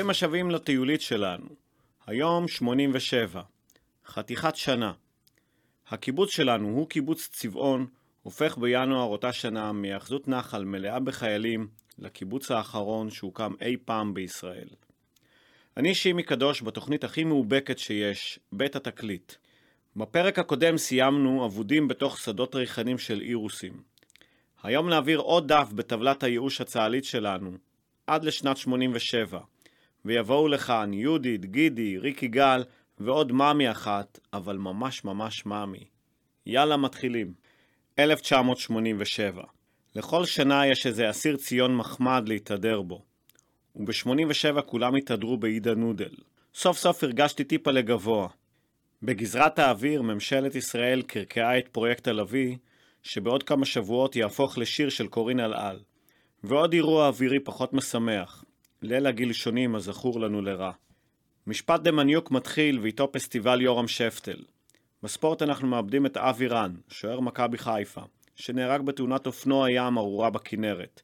ברוכים השבים לטיולית שלנו. היום 87. חתיכת שנה. הקיבוץ שלנו הוא קיבוץ צבעון, הופך בינואר אותה שנה מהיאחזות נחל מלאה בחיילים לקיבוץ האחרון שהוקם אי פעם בישראל. אני שימי קדוש בתוכנית הכי מאובקת שיש, בית התקליט. בפרק הקודם סיימנו אבודים בתוך שדות ריחנים של אירוסים. היום נעביר עוד דף בטבלת הייאוש הצה"לית שלנו, עד לשנת 87, ויבואו לכאן יהודית, גידי, ריקי גל ועוד מאמי אחת, אבל ממש ממש מאמי. יאללה, מתחילים. 1987. לכל שנה יש איזה אסיר ציון מחמד להתהדר בו. וב-87 כולם התהדרו בעידה נודל. סוף סוף הרגשתי טיפה לגבוה. בגזרת האוויר, ממשלת ישראל קרקעה את פרויקט הלוי, שבעוד כמה שבועות יהפוך לשיר של קורין אלעל. ועוד אירוע אווירי פחות משמח, ליל הגלשונים הזכור לנו לרע. משפט דמניוק מתחיל ואיתו פסטיבל יורם שפטל. בספורט אנחנו מאבדים את אבי רן, שוער מכבי חיפה, שנהרג בתאונת אופנוע ים ארורה בכנרת,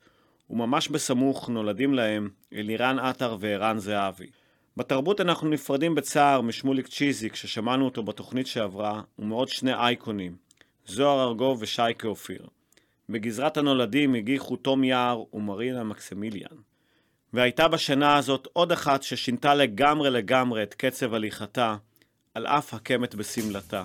וממש בסמוך נולדים להם אלירן עטר וערן זהבי. בתרבות אנחנו נפרדים בצער משמוליק צ'יזיק ששמענו אותו בתוכנית שעברה, ומעוד שני אייקונים, זוהר ארגוב ושייקה אופיר. בגזרת הנולדים הגיחו תום יער ומרינה מקסמיליאן. והייתה בשנה הזאת עוד אחת ששינתה לגמרי לגמרי את קצב הליכתה, על אף הקמת בשמלתה.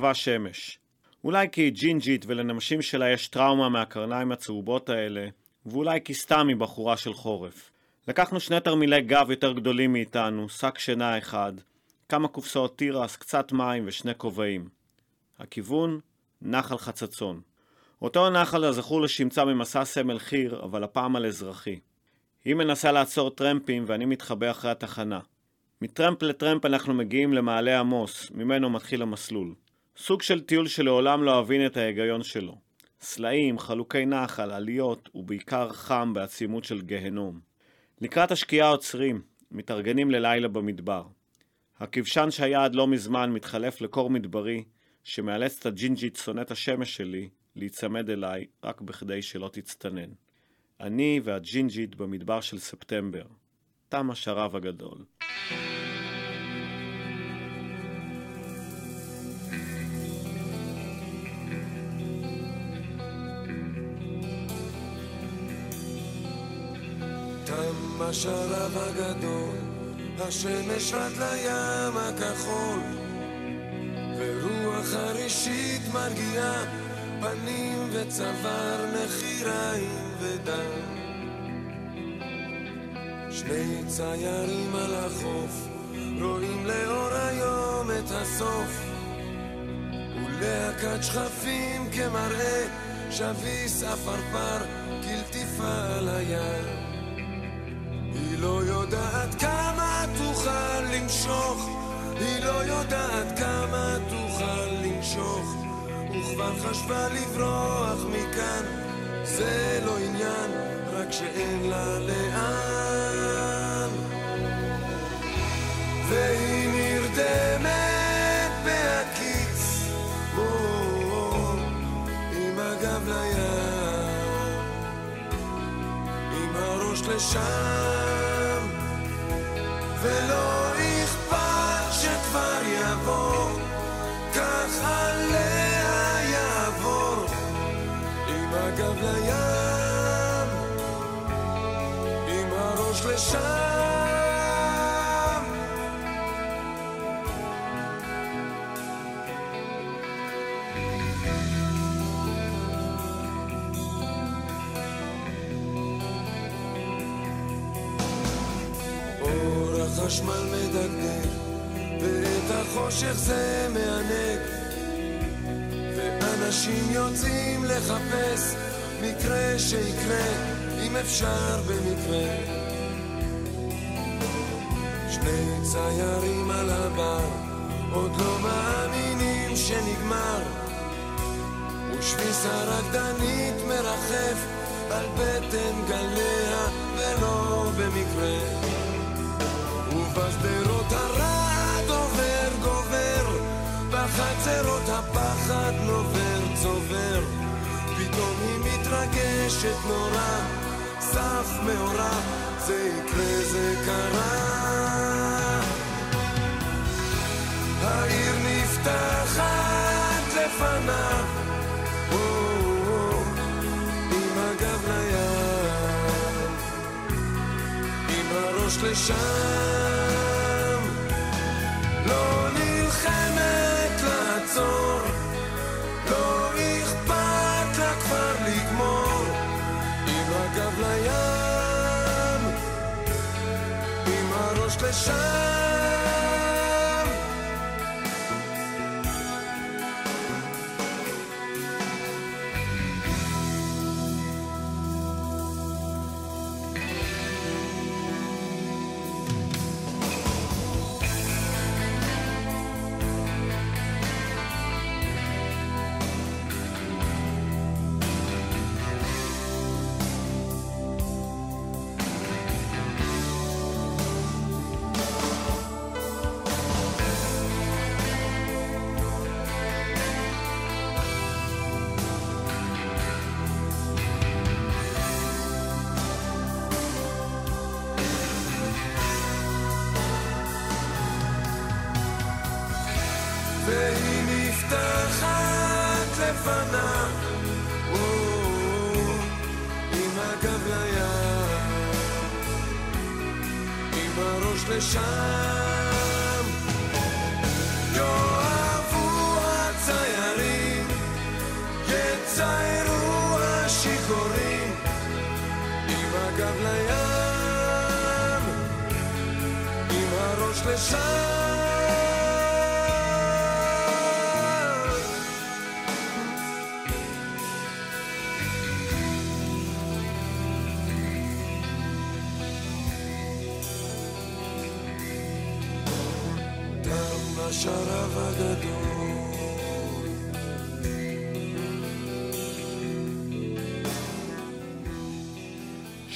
אהבה שמש. אולי כי היא ג'ינג'ית ולנמשים שלה יש טראומה מהקרניים הצהובות האלה, ואולי כי סתם היא בחורה של חורף. לקחנו שני תרמילי גב יותר גדולים מאיתנו, שק שינה אחד, כמה קופסאות תירס, קצת מים ושני כובעים. הכיוון? נחל חצצון. אותו נחל הזכור לשמצה ממסע סמל חי"ר, אבל הפעם על אזרחי. היא מנסה לעצור טרמפים ואני מתחבא אחרי התחנה. מטרמפ לטרמפ אנחנו מגיעים למעלה עמוס, ממנו מתחיל המסלול. סוג של טיול שלעולם לא אבין את ההיגיון שלו. סלעים, חלוקי נחל, עליות, ובעיקר חם בעצימות של גהנום. לקראת השקיעה עוצרים, מתארגנים ללילה במדבר. הכבשן שהיה עד לא מזמן מתחלף לקור מדברי, שמאלץ את הג'ינג'ית שונאת השמש שלי להיצמד אליי רק בכדי שלא תצטנן. אני והג'ינג'ית במדבר של ספטמבר. תם השרב הגדול. השלב הגדול, השמש עד לים הכחול, ורוח חרישית מרגיעה פנים וצוואר, נחיריים ודם. שני ציירים על החוף, רואים לאור היום את הסוף, ולהקת שכפים כמראה, שביס עפרפר, כלטיפה על הים. היא לא יודעת כמה תוכל למשוך, היא לא יודעת כמה תוכל למשוך, וכבר חשבה לברוח מכאן, זה לא עניין, רק שאין לה לאן. והיא נרדמת בהקיץ, עם הגב לים, עם הראש לשם, לים, עם הראש לשם. אור החשמל מדגדג, ואת החושך זה מענג. ואנשים יוצאים לחפש מקרה שיקרה, אם אפשר במקרה. שני ציירים על הבר, עוד לא מאמינים שנגמר. ושביס הרקדנית מרחף על בטן גליה, ולא במקרה. ובשדרות הרעד עובר גובר, בחצרות הפחד מתרגשת נורא, סף מאורע, זה יקרה זה קרה. העיר נפתחת לפניו, או, או, עם הגב לשם, לא הראש לשם.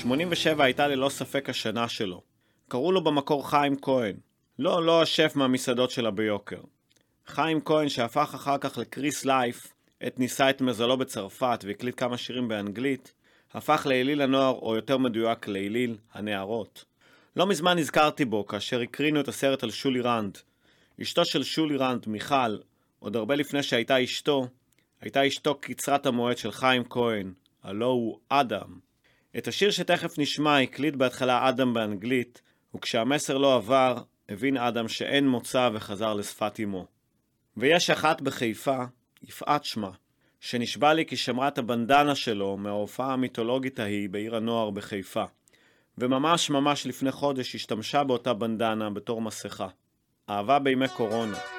87 הייתה ללא ספק השנה שלו. קראו לו במקור חיים כהן. לא, לא השף מהמסעדות שלה ביוקר. חיים כהן, שהפך אחר כך לקריס לייף, עת ניסה את מזלו בצרפת והקליט כמה שירים באנגלית, הפך לאליל הנוער, או יותר מדויק לאליל הנערות. לא מזמן נזכרתי בו כאשר הקרינו את הסרט על שולי רנד, אשתו של שולי רנט, מיכל, עוד הרבה לפני שהייתה אשתו, הייתה אשתו קצרת המועד של חיים כהן, הלו הוא אדם. את השיר שתכף נשמע הקליט בהתחלה אדם באנגלית, וכשהמסר לא עבר, הבין אדם שאין מוצא וחזר לשפת אמו. ויש אחת בחיפה, יפעת שמה, שנשבע לי כי שמרה את הבנדנה שלו מההופעה המיתולוגית ההיא בעיר הנוער בחיפה, וממש ממש לפני חודש השתמשה באותה בנדנה בתור מסכה. אהבה בימי קורונה.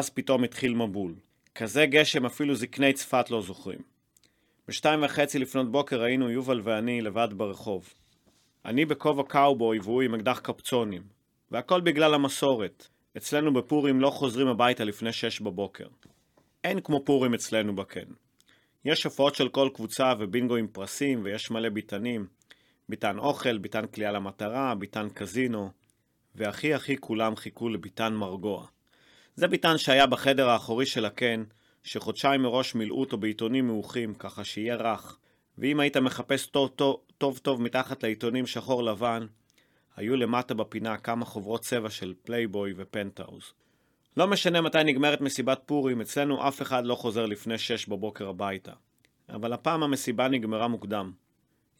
ואז פתאום התחיל מבול. כזה גשם אפילו זקני צפת לא זוכרים. בשתיים וחצי לפנות בוקר היינו יובל ואני לבד ברחוב. אני בכובע קאובוי והוא עם אקדח קפצונים. והכל בגלל המסורת. אצלנו בפורים לא חוזרים הביתה לפני שש בבוקר. אין כמו פורים אצלנו בקן. יש הופעות של כל קבוצה ובינגו עם פרסים ויש מלא ביטנים. ביטן אוכל, ביטן קליעה למטרה, ביטן קזינו. והכי הכי כולם חיכו לביתן מרגוע. זה ביתן שהיה בחדר האחורי של הקן, שחודשיים מראש מילאו אותו בעיתונים מעוכים, ככה שיהיה רך. ואם היית מחפש טוב טוב, טוב, טוב מתחת לעיתונים שחור לבן, היו למטה בפינה כמה חוברות צבע של פלייבוי ופנטהאוז. לא משנה מתי נגמרת מסיבת פורים, אצלנו אף אחד לא חוזר לפני שש בבוקר הביתה. אבל הפעם המסיבה נגמרה מוקדם.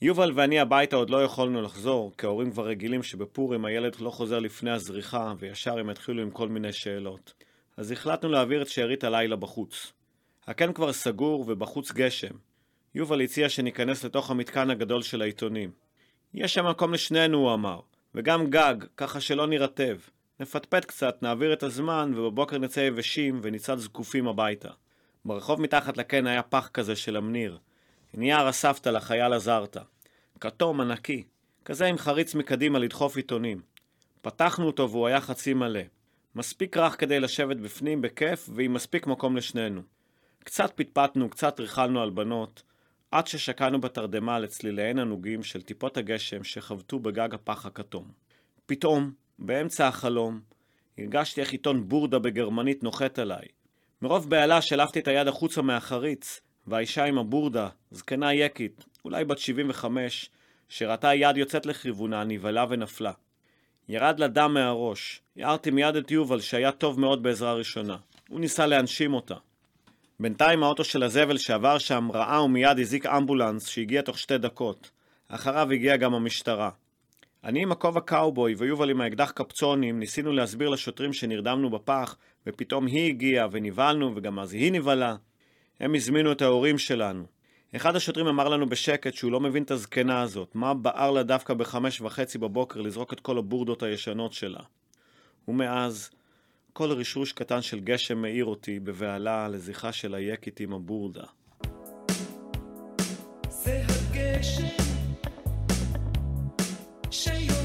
יובל ואני הביתה עוד לא יכולנו לחזור, כי ההורים כבר רגילים שבפורים הילד לא חוזר לפני הזריחה, וישר הם יתחילו עם כל מיני שאלות. אז החלטנו להעביר את שארית הלילה בחוץ. הקן כבר סגור ובחוץ גשם. יובל הציע שניכנס לתוך המתקן הגדול של העיתונים. יש שם מקום לשנינו, הוא אמר, וגם גג, ככה שלא נירטב. נפטפט קצת, נעביר את הזמן, ובבוקר נצא יבשים ונצעד זקופים הביתה. ברחוב מתחת לקן היה פח כזה של אמניר. נייר הסבתא לחייל עזרת. כתום ענקי, כזה עם חריץ מקדימה לדחוף עיתונים. פתחנו אותו והוא היה חצי מלא. מספיק רך כדי לשבת בפנים בכיף, ועם מספיק מקום לשנינו. קצת פטפטנו, קצת ריכלנו על בנות, עד ששקענו בתרדמה לצליליהן הנוגים של טיפות הגשם שחבטו בגג הפח הכתום. פתאום, באמצע החלום, הרגשתי איך עיתון בורדה בגרמנית נוחת עליי. מרוב בהלה שלפתי את היד החוצה מהחריץ, והאישה עם הבורדה, זקנה יקית, אולי בת 75, שראתה יד יוצאת לכיוונה, נבהלה ונפלה. ירד לה דם מהראש. הערתי מיד את יובל, שהיה טוב מאוד בעזרה ראשונה. הוא ניסה להנשים אותה. בינתיים האוטו של הזבל שעבר שם ראה ומיד הזיק אמבולנס שהגיע תוך שתי דקות. אחריו הגיעה גם המשטרה. אני עם הכובע קאובוי ויובל עם האקדח קפצונים ניסינו להסביר לשוטרים שנרדמנו בפח ופתאום היא הגיעה ונבהלנו וגם אז היא נבהלה. הם הזמינו את ההורים שלנו. אחד השוטרים אמר לנו בשקט שהוא לא מבין את הזקנה הזאת, מה בער לה דווקא בחמש וחצי בבוקר לזרוק את כל הבורדות הישנות שלה. ומאז, כל רישוש קטן של גשם מאיר אותי בבהלה לזכרה של היקית עם הבורדה. זה הגשם שיורד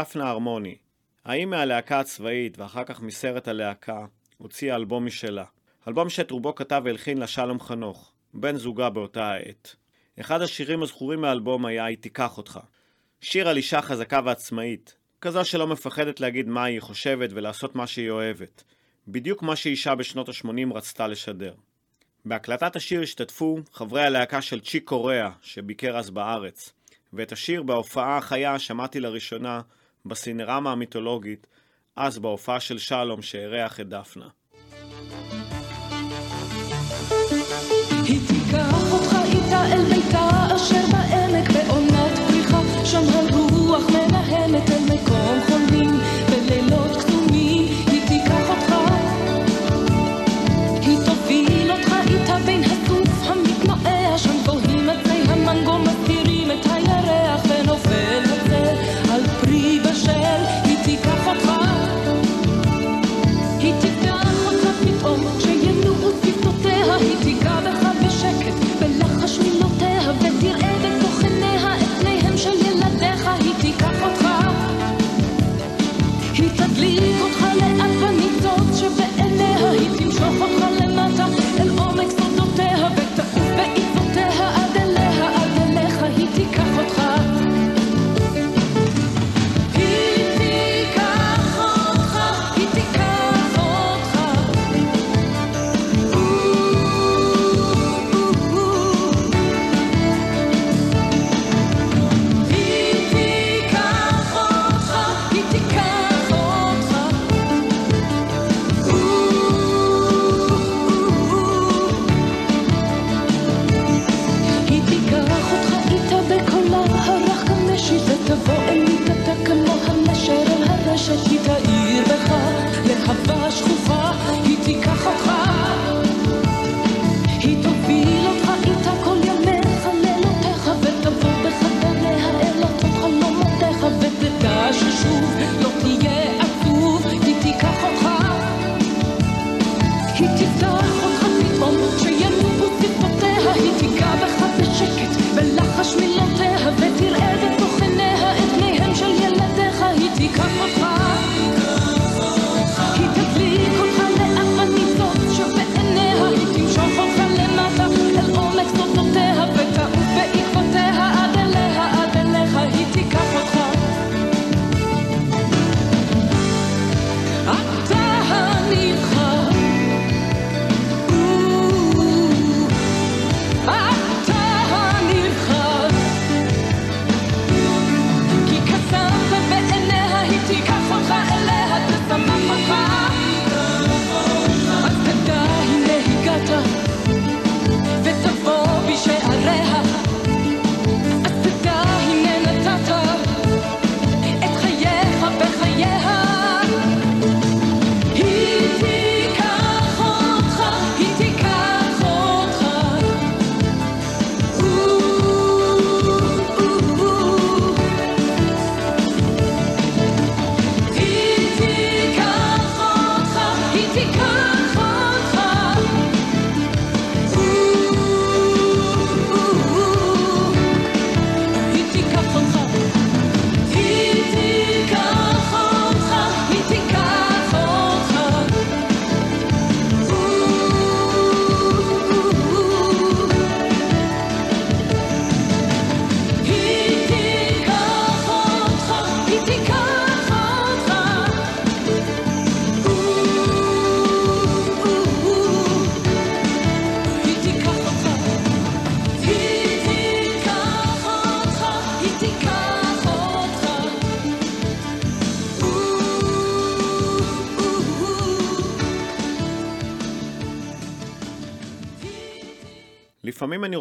דפנה הרמוני, האם מהלהקה הצבאית ואחר כך מסרט הלהקה, הוציאה אלבום משלה. אלבום שאת רובו כתב והלחין לה שלום חנוך, בן זוגה באותה העת. אחד השירים הזכורים מהאלבום היה "היא תיקח אותך". שיר על אישה חזקה ועצמאית, כזו שלא מפחדת להגיד מה היא חושבת ולעשות מה שהיא אוהבת. בדיוק מה שאישה בשנות ה-80 רצתה לשדר. בהקלטת השיר השתתפו חברי הלהקה של צ'יק קוריאה, שביקר אז בארץ, ואת השיר בהופעה החיה שמעתי לראשונה בסינרמה המיתולוגית, אז בהופעה של שלום שאירח את דפנה. אל אשר פריחה שם הרוח מנהמת אל מקום חולה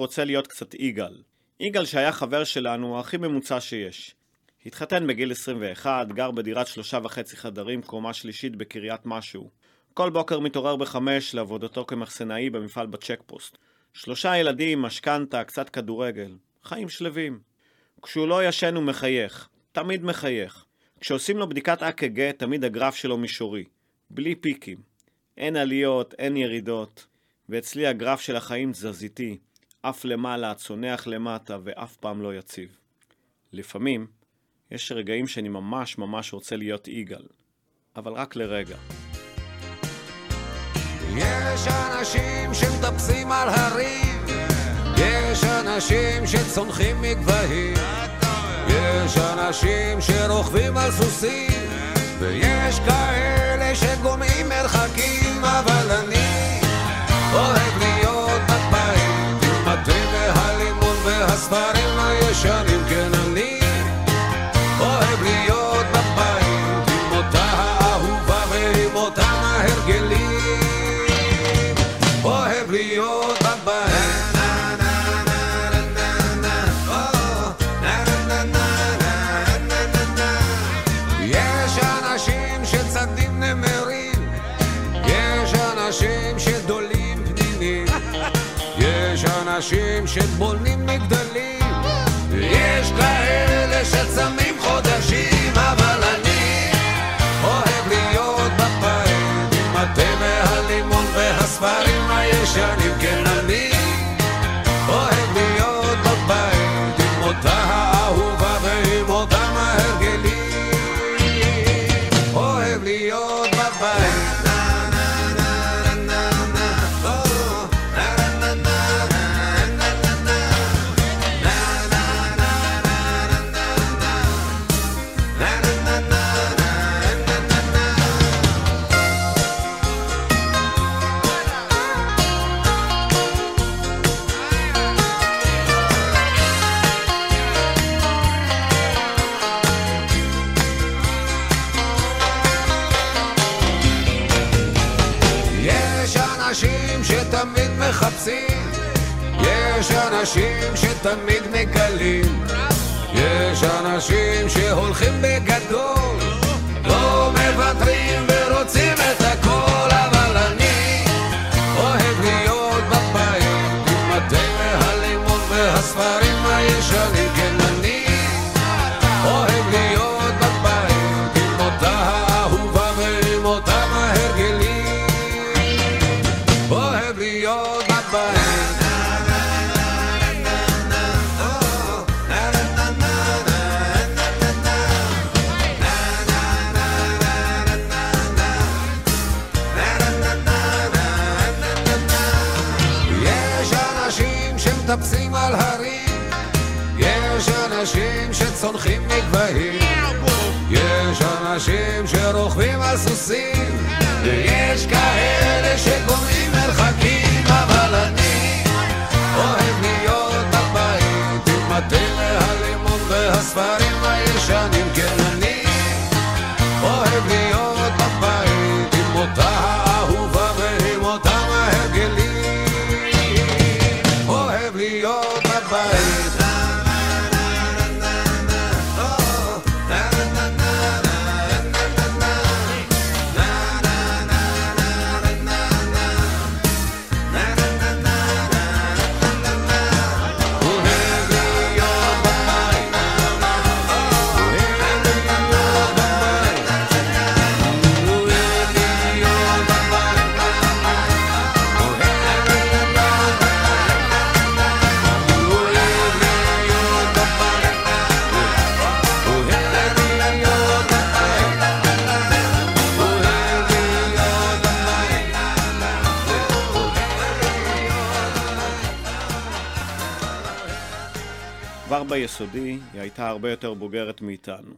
רוצה להיות קצת יגאל. יגאל שהיה חבר שלנו, הכי ממוצע שיש. התחתן בגיל 21, גר בדירת שלושה וחצי חדרים, קומה שלישית בקריית משהו. כל בוקר מתעורר בחמש לעבודתו כמחסנאי במפעל בצ'קפוסט. שלושה ילדים, משכנתה, קצת כדורגל. חיים שלווים. כשהוא לא ישן הוא מחייך. תמיד מחייך. כשעושים לו בדיקת אק"ג, תמיד הגרף שלו מישורי. בלי פיקים. אין עליות, אין ירידות. ואצלי הגרף של החיים תזזיתי. אף למעלה, צונח למטה, ואף פעם לא יציב. לפעמים, יש רגעים שאני ממש ממש רוצה להיות יגאל. אבל רק לרגע. יש אנשים שמטפסים על הרים, יש אנשים שצונחים מגבהים, יש אנשים שרוכבים על סוסים, ויש כאלה שגומעים מרחקים, אבל אני אוהב להיות והספרים הישנים, כן אני אוהב להיות בבית, עם אותה האהובה ועם אותם ההרגלים. אוהב להיות. יש אנשים יש אנשים יש אנשים שבונים שצמים חודשים, אבל אני מחפשים, יש אנשים שתמיד מגלים, יש אנשים שהולכים בגדול, לא מוותרים אנשים שרוכבים על סוסים, ויש כאלה שגומעים מרחקים, אבל אני אוהב להיות בבית עם התה והלימון והספרים הישנים, ביסודי היא הייתה הרבה יותר בוגרת מאיתנו.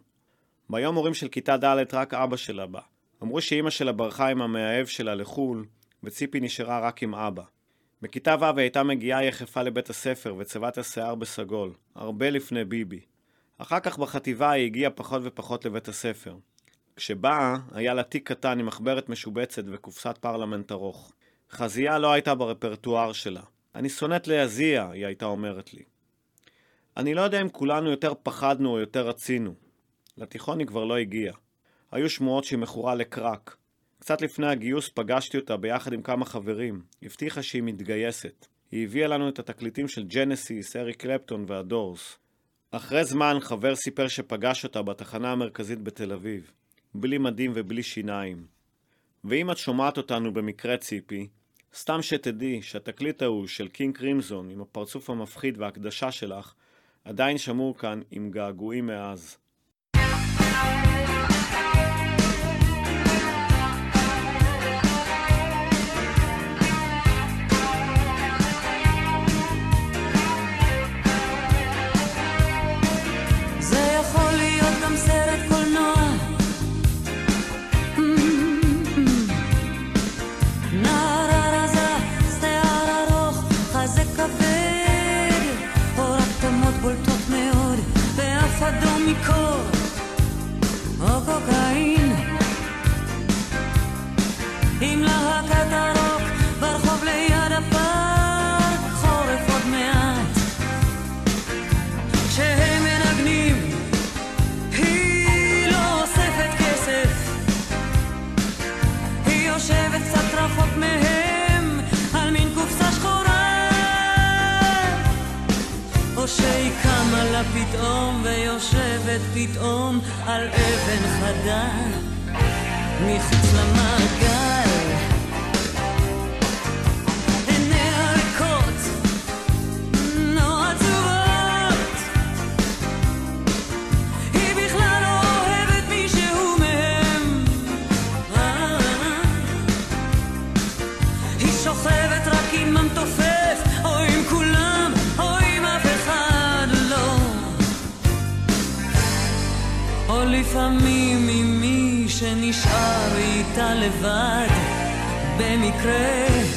ביום הורים של כיתה ד' רק אבא שלה בא. אמרו שאימא שלה ברחה עם המאהב שלה לחו"ל, וציפי נשארה רק עם אבא. בכיתה ו' היא הייתה מגיעה יחפה לבית הספר וצבעת השיער בסגול, הרבה לפני ביבי. אחר כך בחטיבה היא הגיעה פחות ופחות לבית הספר. כשבאה, היה לה תיק קטן עם מחברת משובצת וקופסת פרלמנט ארוך. חזייה לא הייתה ברפרטואר שלה. אני שונאת להזיע, היא הייתה אומרת לי. אני לא יודע אם כולנו יותר פחדנו או יותר רצינו. לתיכון היא כבר לא הגיעה. היו שמועות שהיא מכורה לקרק. קצת לפני הגיוס פגשתי אותה ביחד עם כמה חברים. הבטיחה שהיא מתגייסת. היא הביאה לנו את התקליטים של ג'נסיס, אריק קלפטון והדורס. אחרי זמן חבר סיפר שפגש אותה בתחנה המרכזית בתל אביב. בלי מדים ובלי שיניים. ואם את שומעת אותנו במקרה ציפי, סתם שתדעי שהתקליט ההוא של קינג קרימזון עם הפרצוף המפחיד וההקדשה שלך עדיין שמור כאן עם געגועים מאז. פתאום ויושבת פתאום על אבן חדה מחוץ למעגל לפעמים מי שנשאר איתה לבד במקרה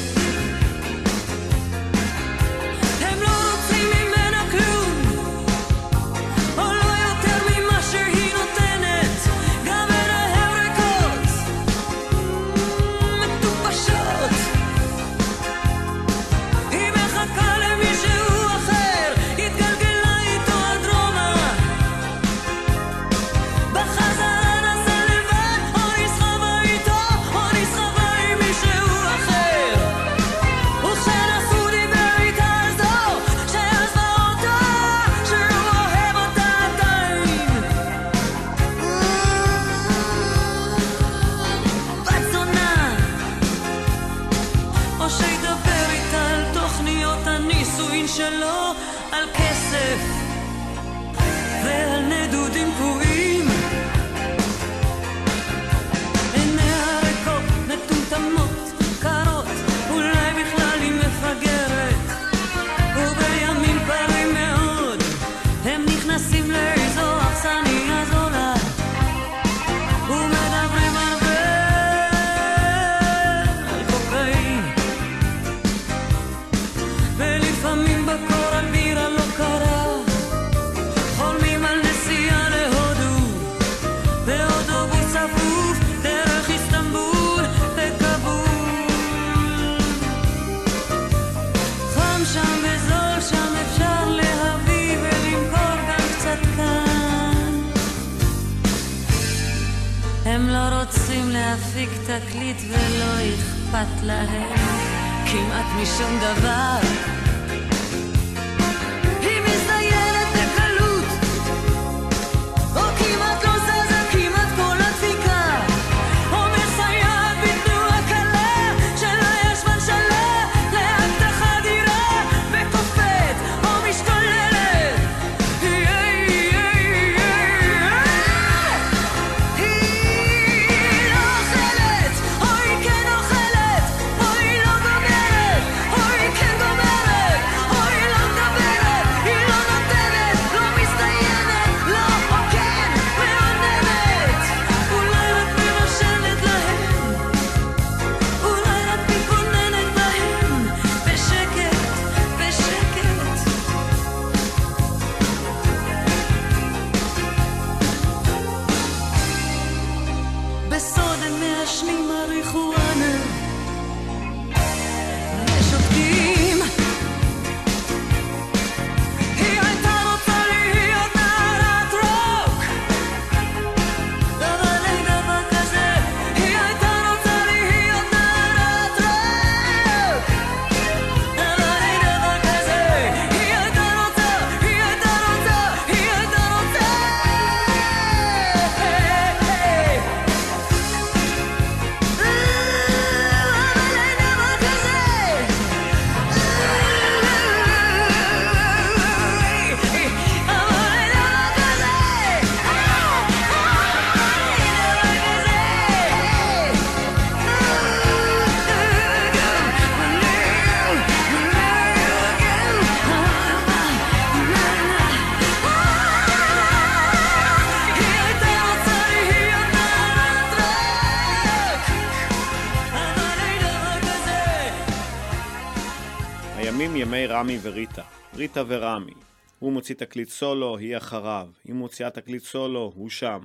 ימי רמי וריטה, ריטה ורמי. הוא מוציא תקליט סולו, היא אחריו. היא מוציאה תקליט סולו, הוא שם.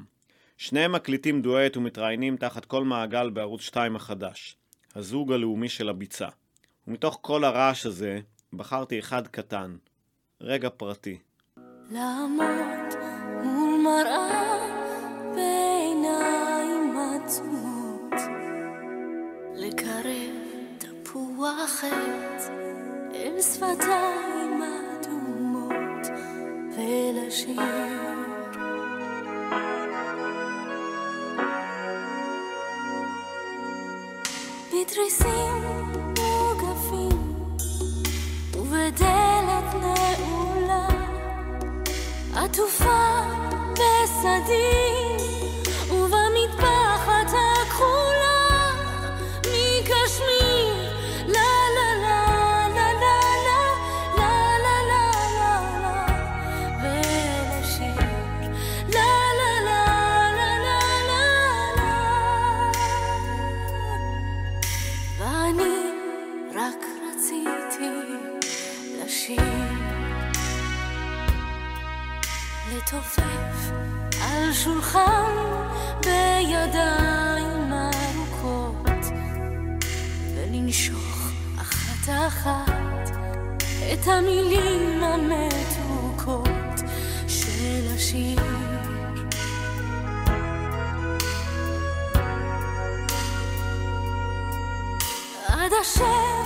שניהם מקליטים דואט ומתראיינים תחת כל מעגל בערוץ 2 החדש, הזוג הלאומי של הביצה. ומתוך כל הרעש הזה, בחרתי אחד קטן, רגע פרטי. לעמוד מול מראה בעיניים עצומות, לקרב תפוח עץ אל שפתיים אדומות ולשיר. בתריסים מוגפים ובדלת נעולה עטופה בסדין שולחן בידיים ארוכות ולנשוך אחת-אחת את המילים המתוקות של השיר. עד אשר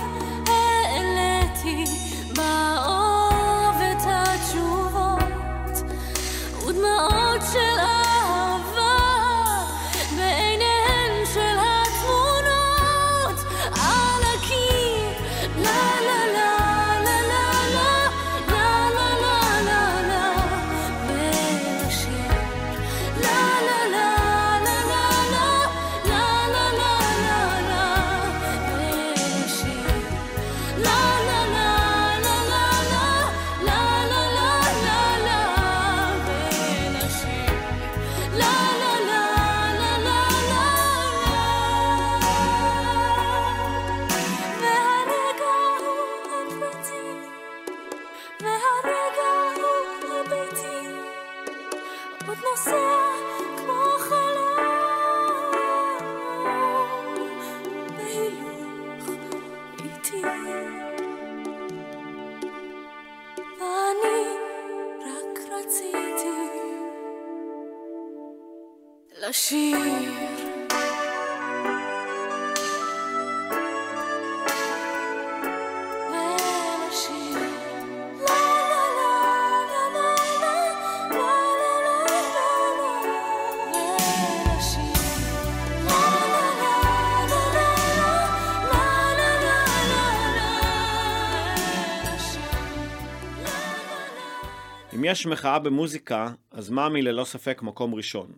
אם יש מחאה במוזיקה, אז מאמי ללא ספק מקום ראשון.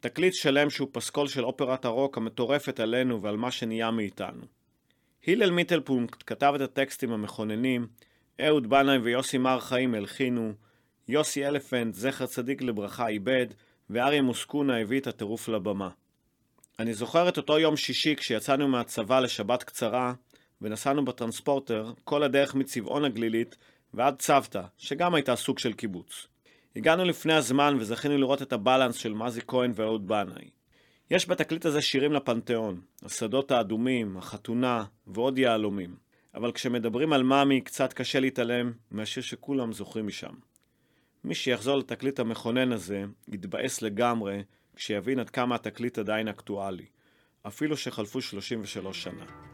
תקליט שלם שהוא פסקול של אופרת הרוק המטורפת עלינו ועל מה שנהיה מאיתנו. הלל מיטלפונקט כתב את הטקסטים המכוננים, אהוד בנאי ויוסי מר חיים הלחינו, יוסי אלפנט, זכר צדיק לברכה, איבד, ואריה מוסקונה הביא את הטירוף לבמה. אני זוכר את אותו יום שישי כשיצאנו מהצבא לשבת קצרה, ונסענו בטרנספורטר כל הדרך מצבעון הגלילית ועד צוותא, שגם הייתה סוג של קיבוץ. הגענו לפני הזמן וזכינו לראות את הבלנס של מזי כהן ואהוד בנאי. יש בתקליט הזה שירים לפנתיאון, השדות האדומים, החתונה ועוד יהלומים. אבל כשמדברים על מאמי קצת קשה להתעלם מהשיר שכולם זוכרים משם. מי שיחזור לתקליט המכונן הזה, יתבאס לגמרי כשיבין עד כמה התקליט עדיין אקטואלי, אפילו שחלפו 33 שנה.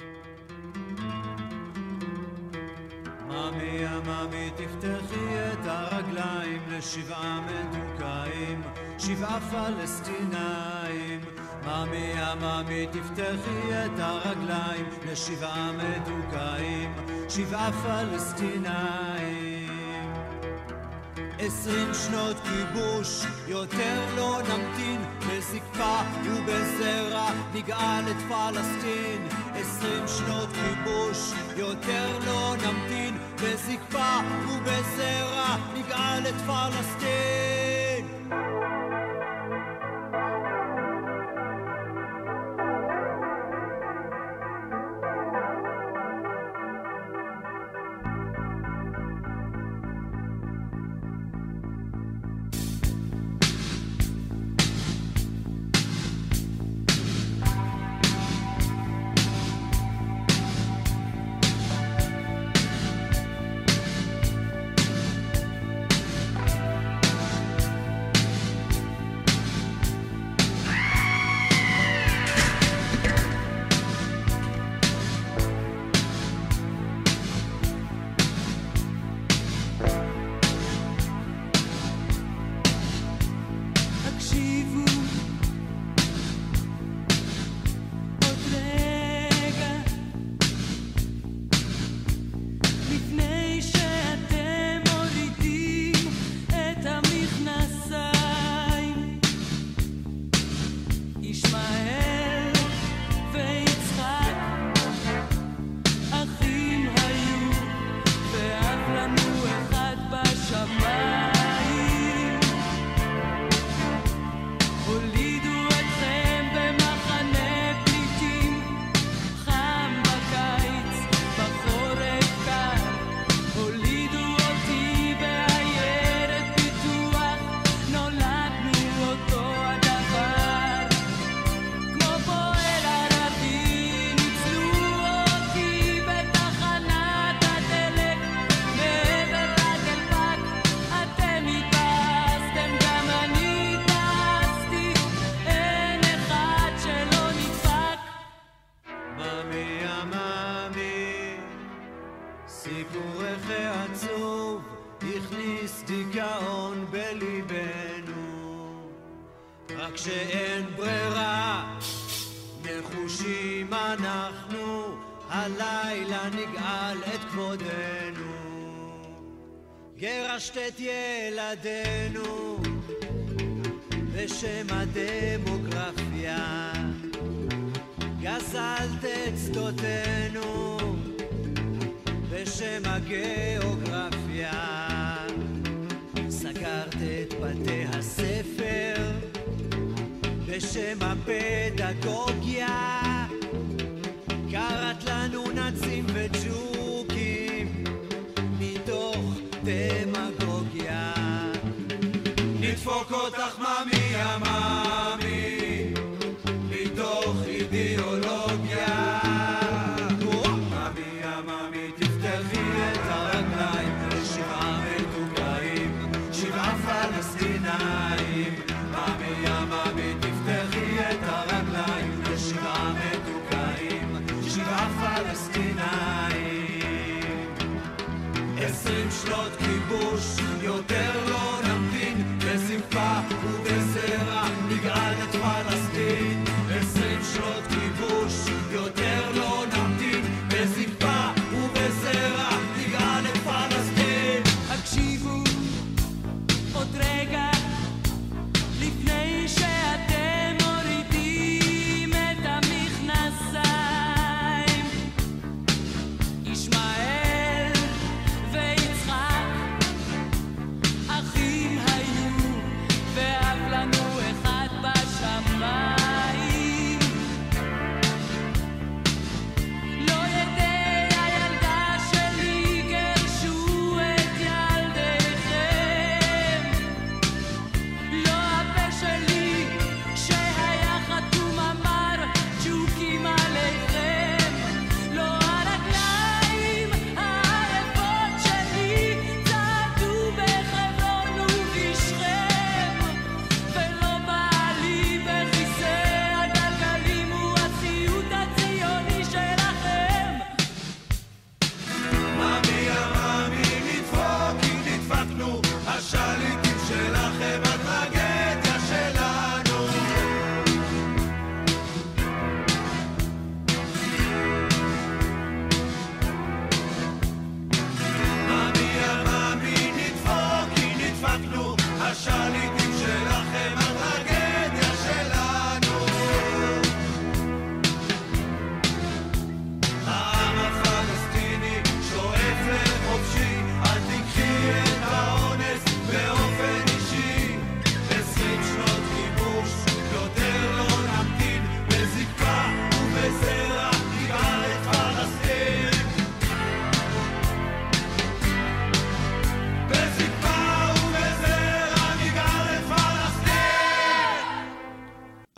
ממי הממי תפתחי את הרגליים לשבעה מדוכאים, שבעה פלסטינאים. ממי הממי תפתחי את הרגליים לשבעה מדוכאים, שבעה פלסטינאים. עשרים שנות כיבוש, יותר לא נמתין, בזקפה ובזרע נגאל את פלסטין. עשרים שנות כיבוש, יותר לא נמתין, בזקפה ובזרע נגאל את פלסטין.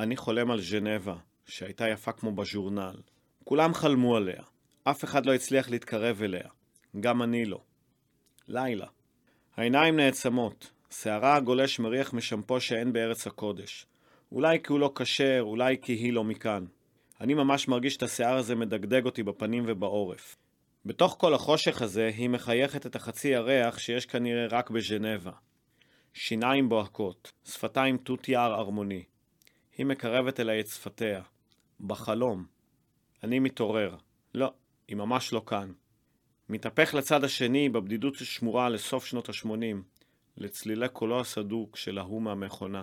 אני חולם על ז'נבה, שהייתה יפה כמו בז'ורנל. כולם חלמו עליה. אף אחד לא הצליח להתקרב אליה. גם אני לא. לילה. העיניים נעצמות. שערה הגולש מריח משמפו שאין בארץ הקודש. אולי כי הוא לא כשר, אולי כי היא לא מכאן. אני ממש מרגיש את השיער הזה מדגדג אותי בפנים ובעורף. בתוך כל החושך הזה, היא מחייכת את החצי ירח שיש כנראה רק בז'נבה. שיניים בוהקות, שפתיים תות יער ארמוני. היא מקרבת אליי את שפתיה. בחלום. אני מתעורר. לא, היא ממש לא כאן. מתהפך לצד השני בבדידות ששמורה לסוף שנות ה-80, לצלילי קולו הסדוק של ההוא מהמכונה.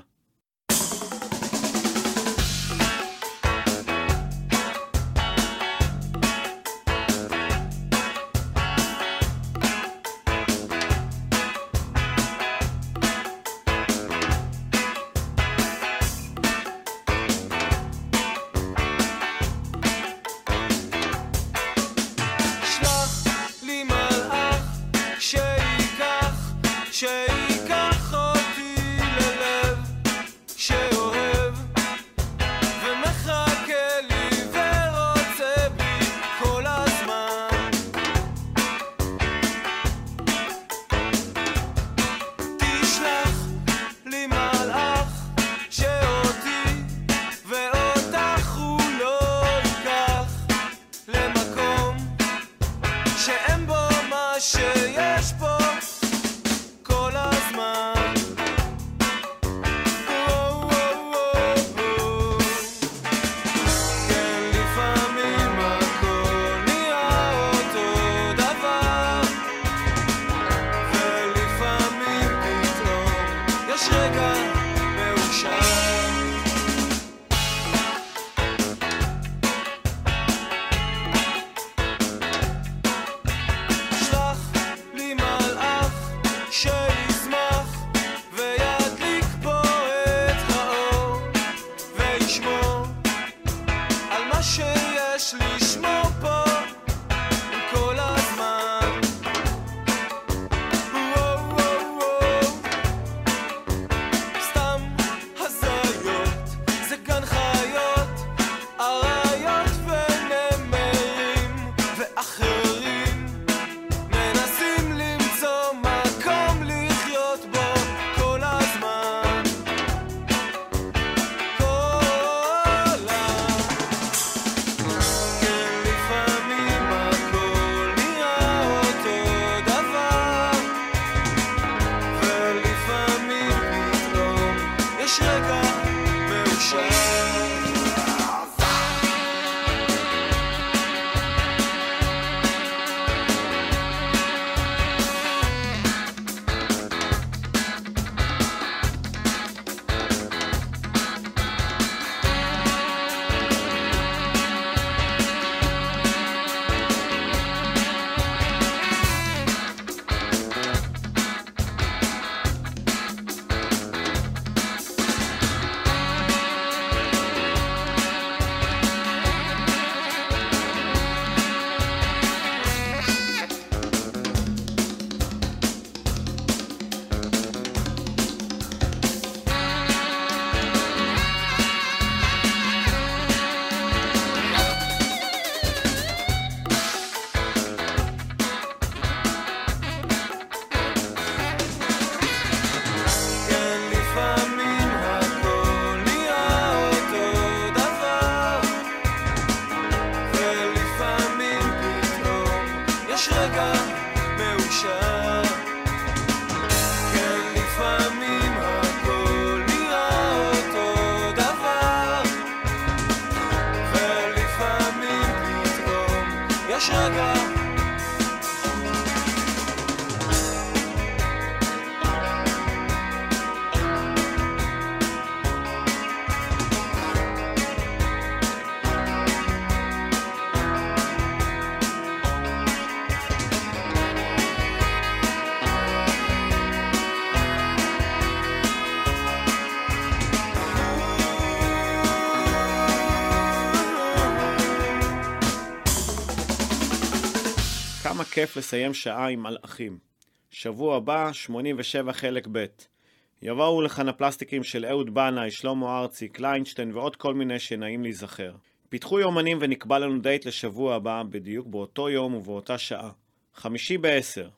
כיף לסיים שעה עם מלאכים. שבוע הבא, 87 חלק ב'. יבואו לכאן הפלסטיקים של אהוד בנאי, שלמה ארצי, קליינשטיין ועוד כל מיני שנעים להיזכר. פיתחו יומנים ונקבע לנו דייט לשבוע הבא, בדיוק באותו יום ובאותה שעה. חמישי בעשר.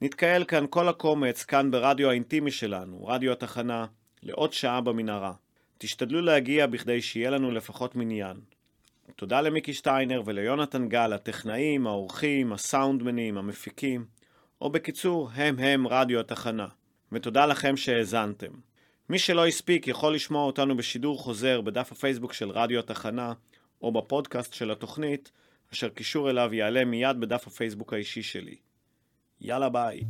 נתקהל כאן כל הקומץ, כאן ברדיו האינטימי שלנו, רדיו התחנה, לעוד שעה במנהרה. תשתדלו להגיע בכדי שיהיה לנו לפחות מניין. תודה למיקי שטיינר וליונתן גל, הטכנאים, האורחים, הסאונדמנים, המפיקים, או בקיצור, הם הם רדיו התחנה. ותודה לכם שהאזנתם. מי שלא הספיק יכול לשמוע אותנו בשידור חוזר בדף הפייסבוק של רדיו התחנה, או בפודקאסט של התוכנית, אשר קישור אליו יעלה מיד בדף הפייסבוק האישי שלי. יאללה ביי.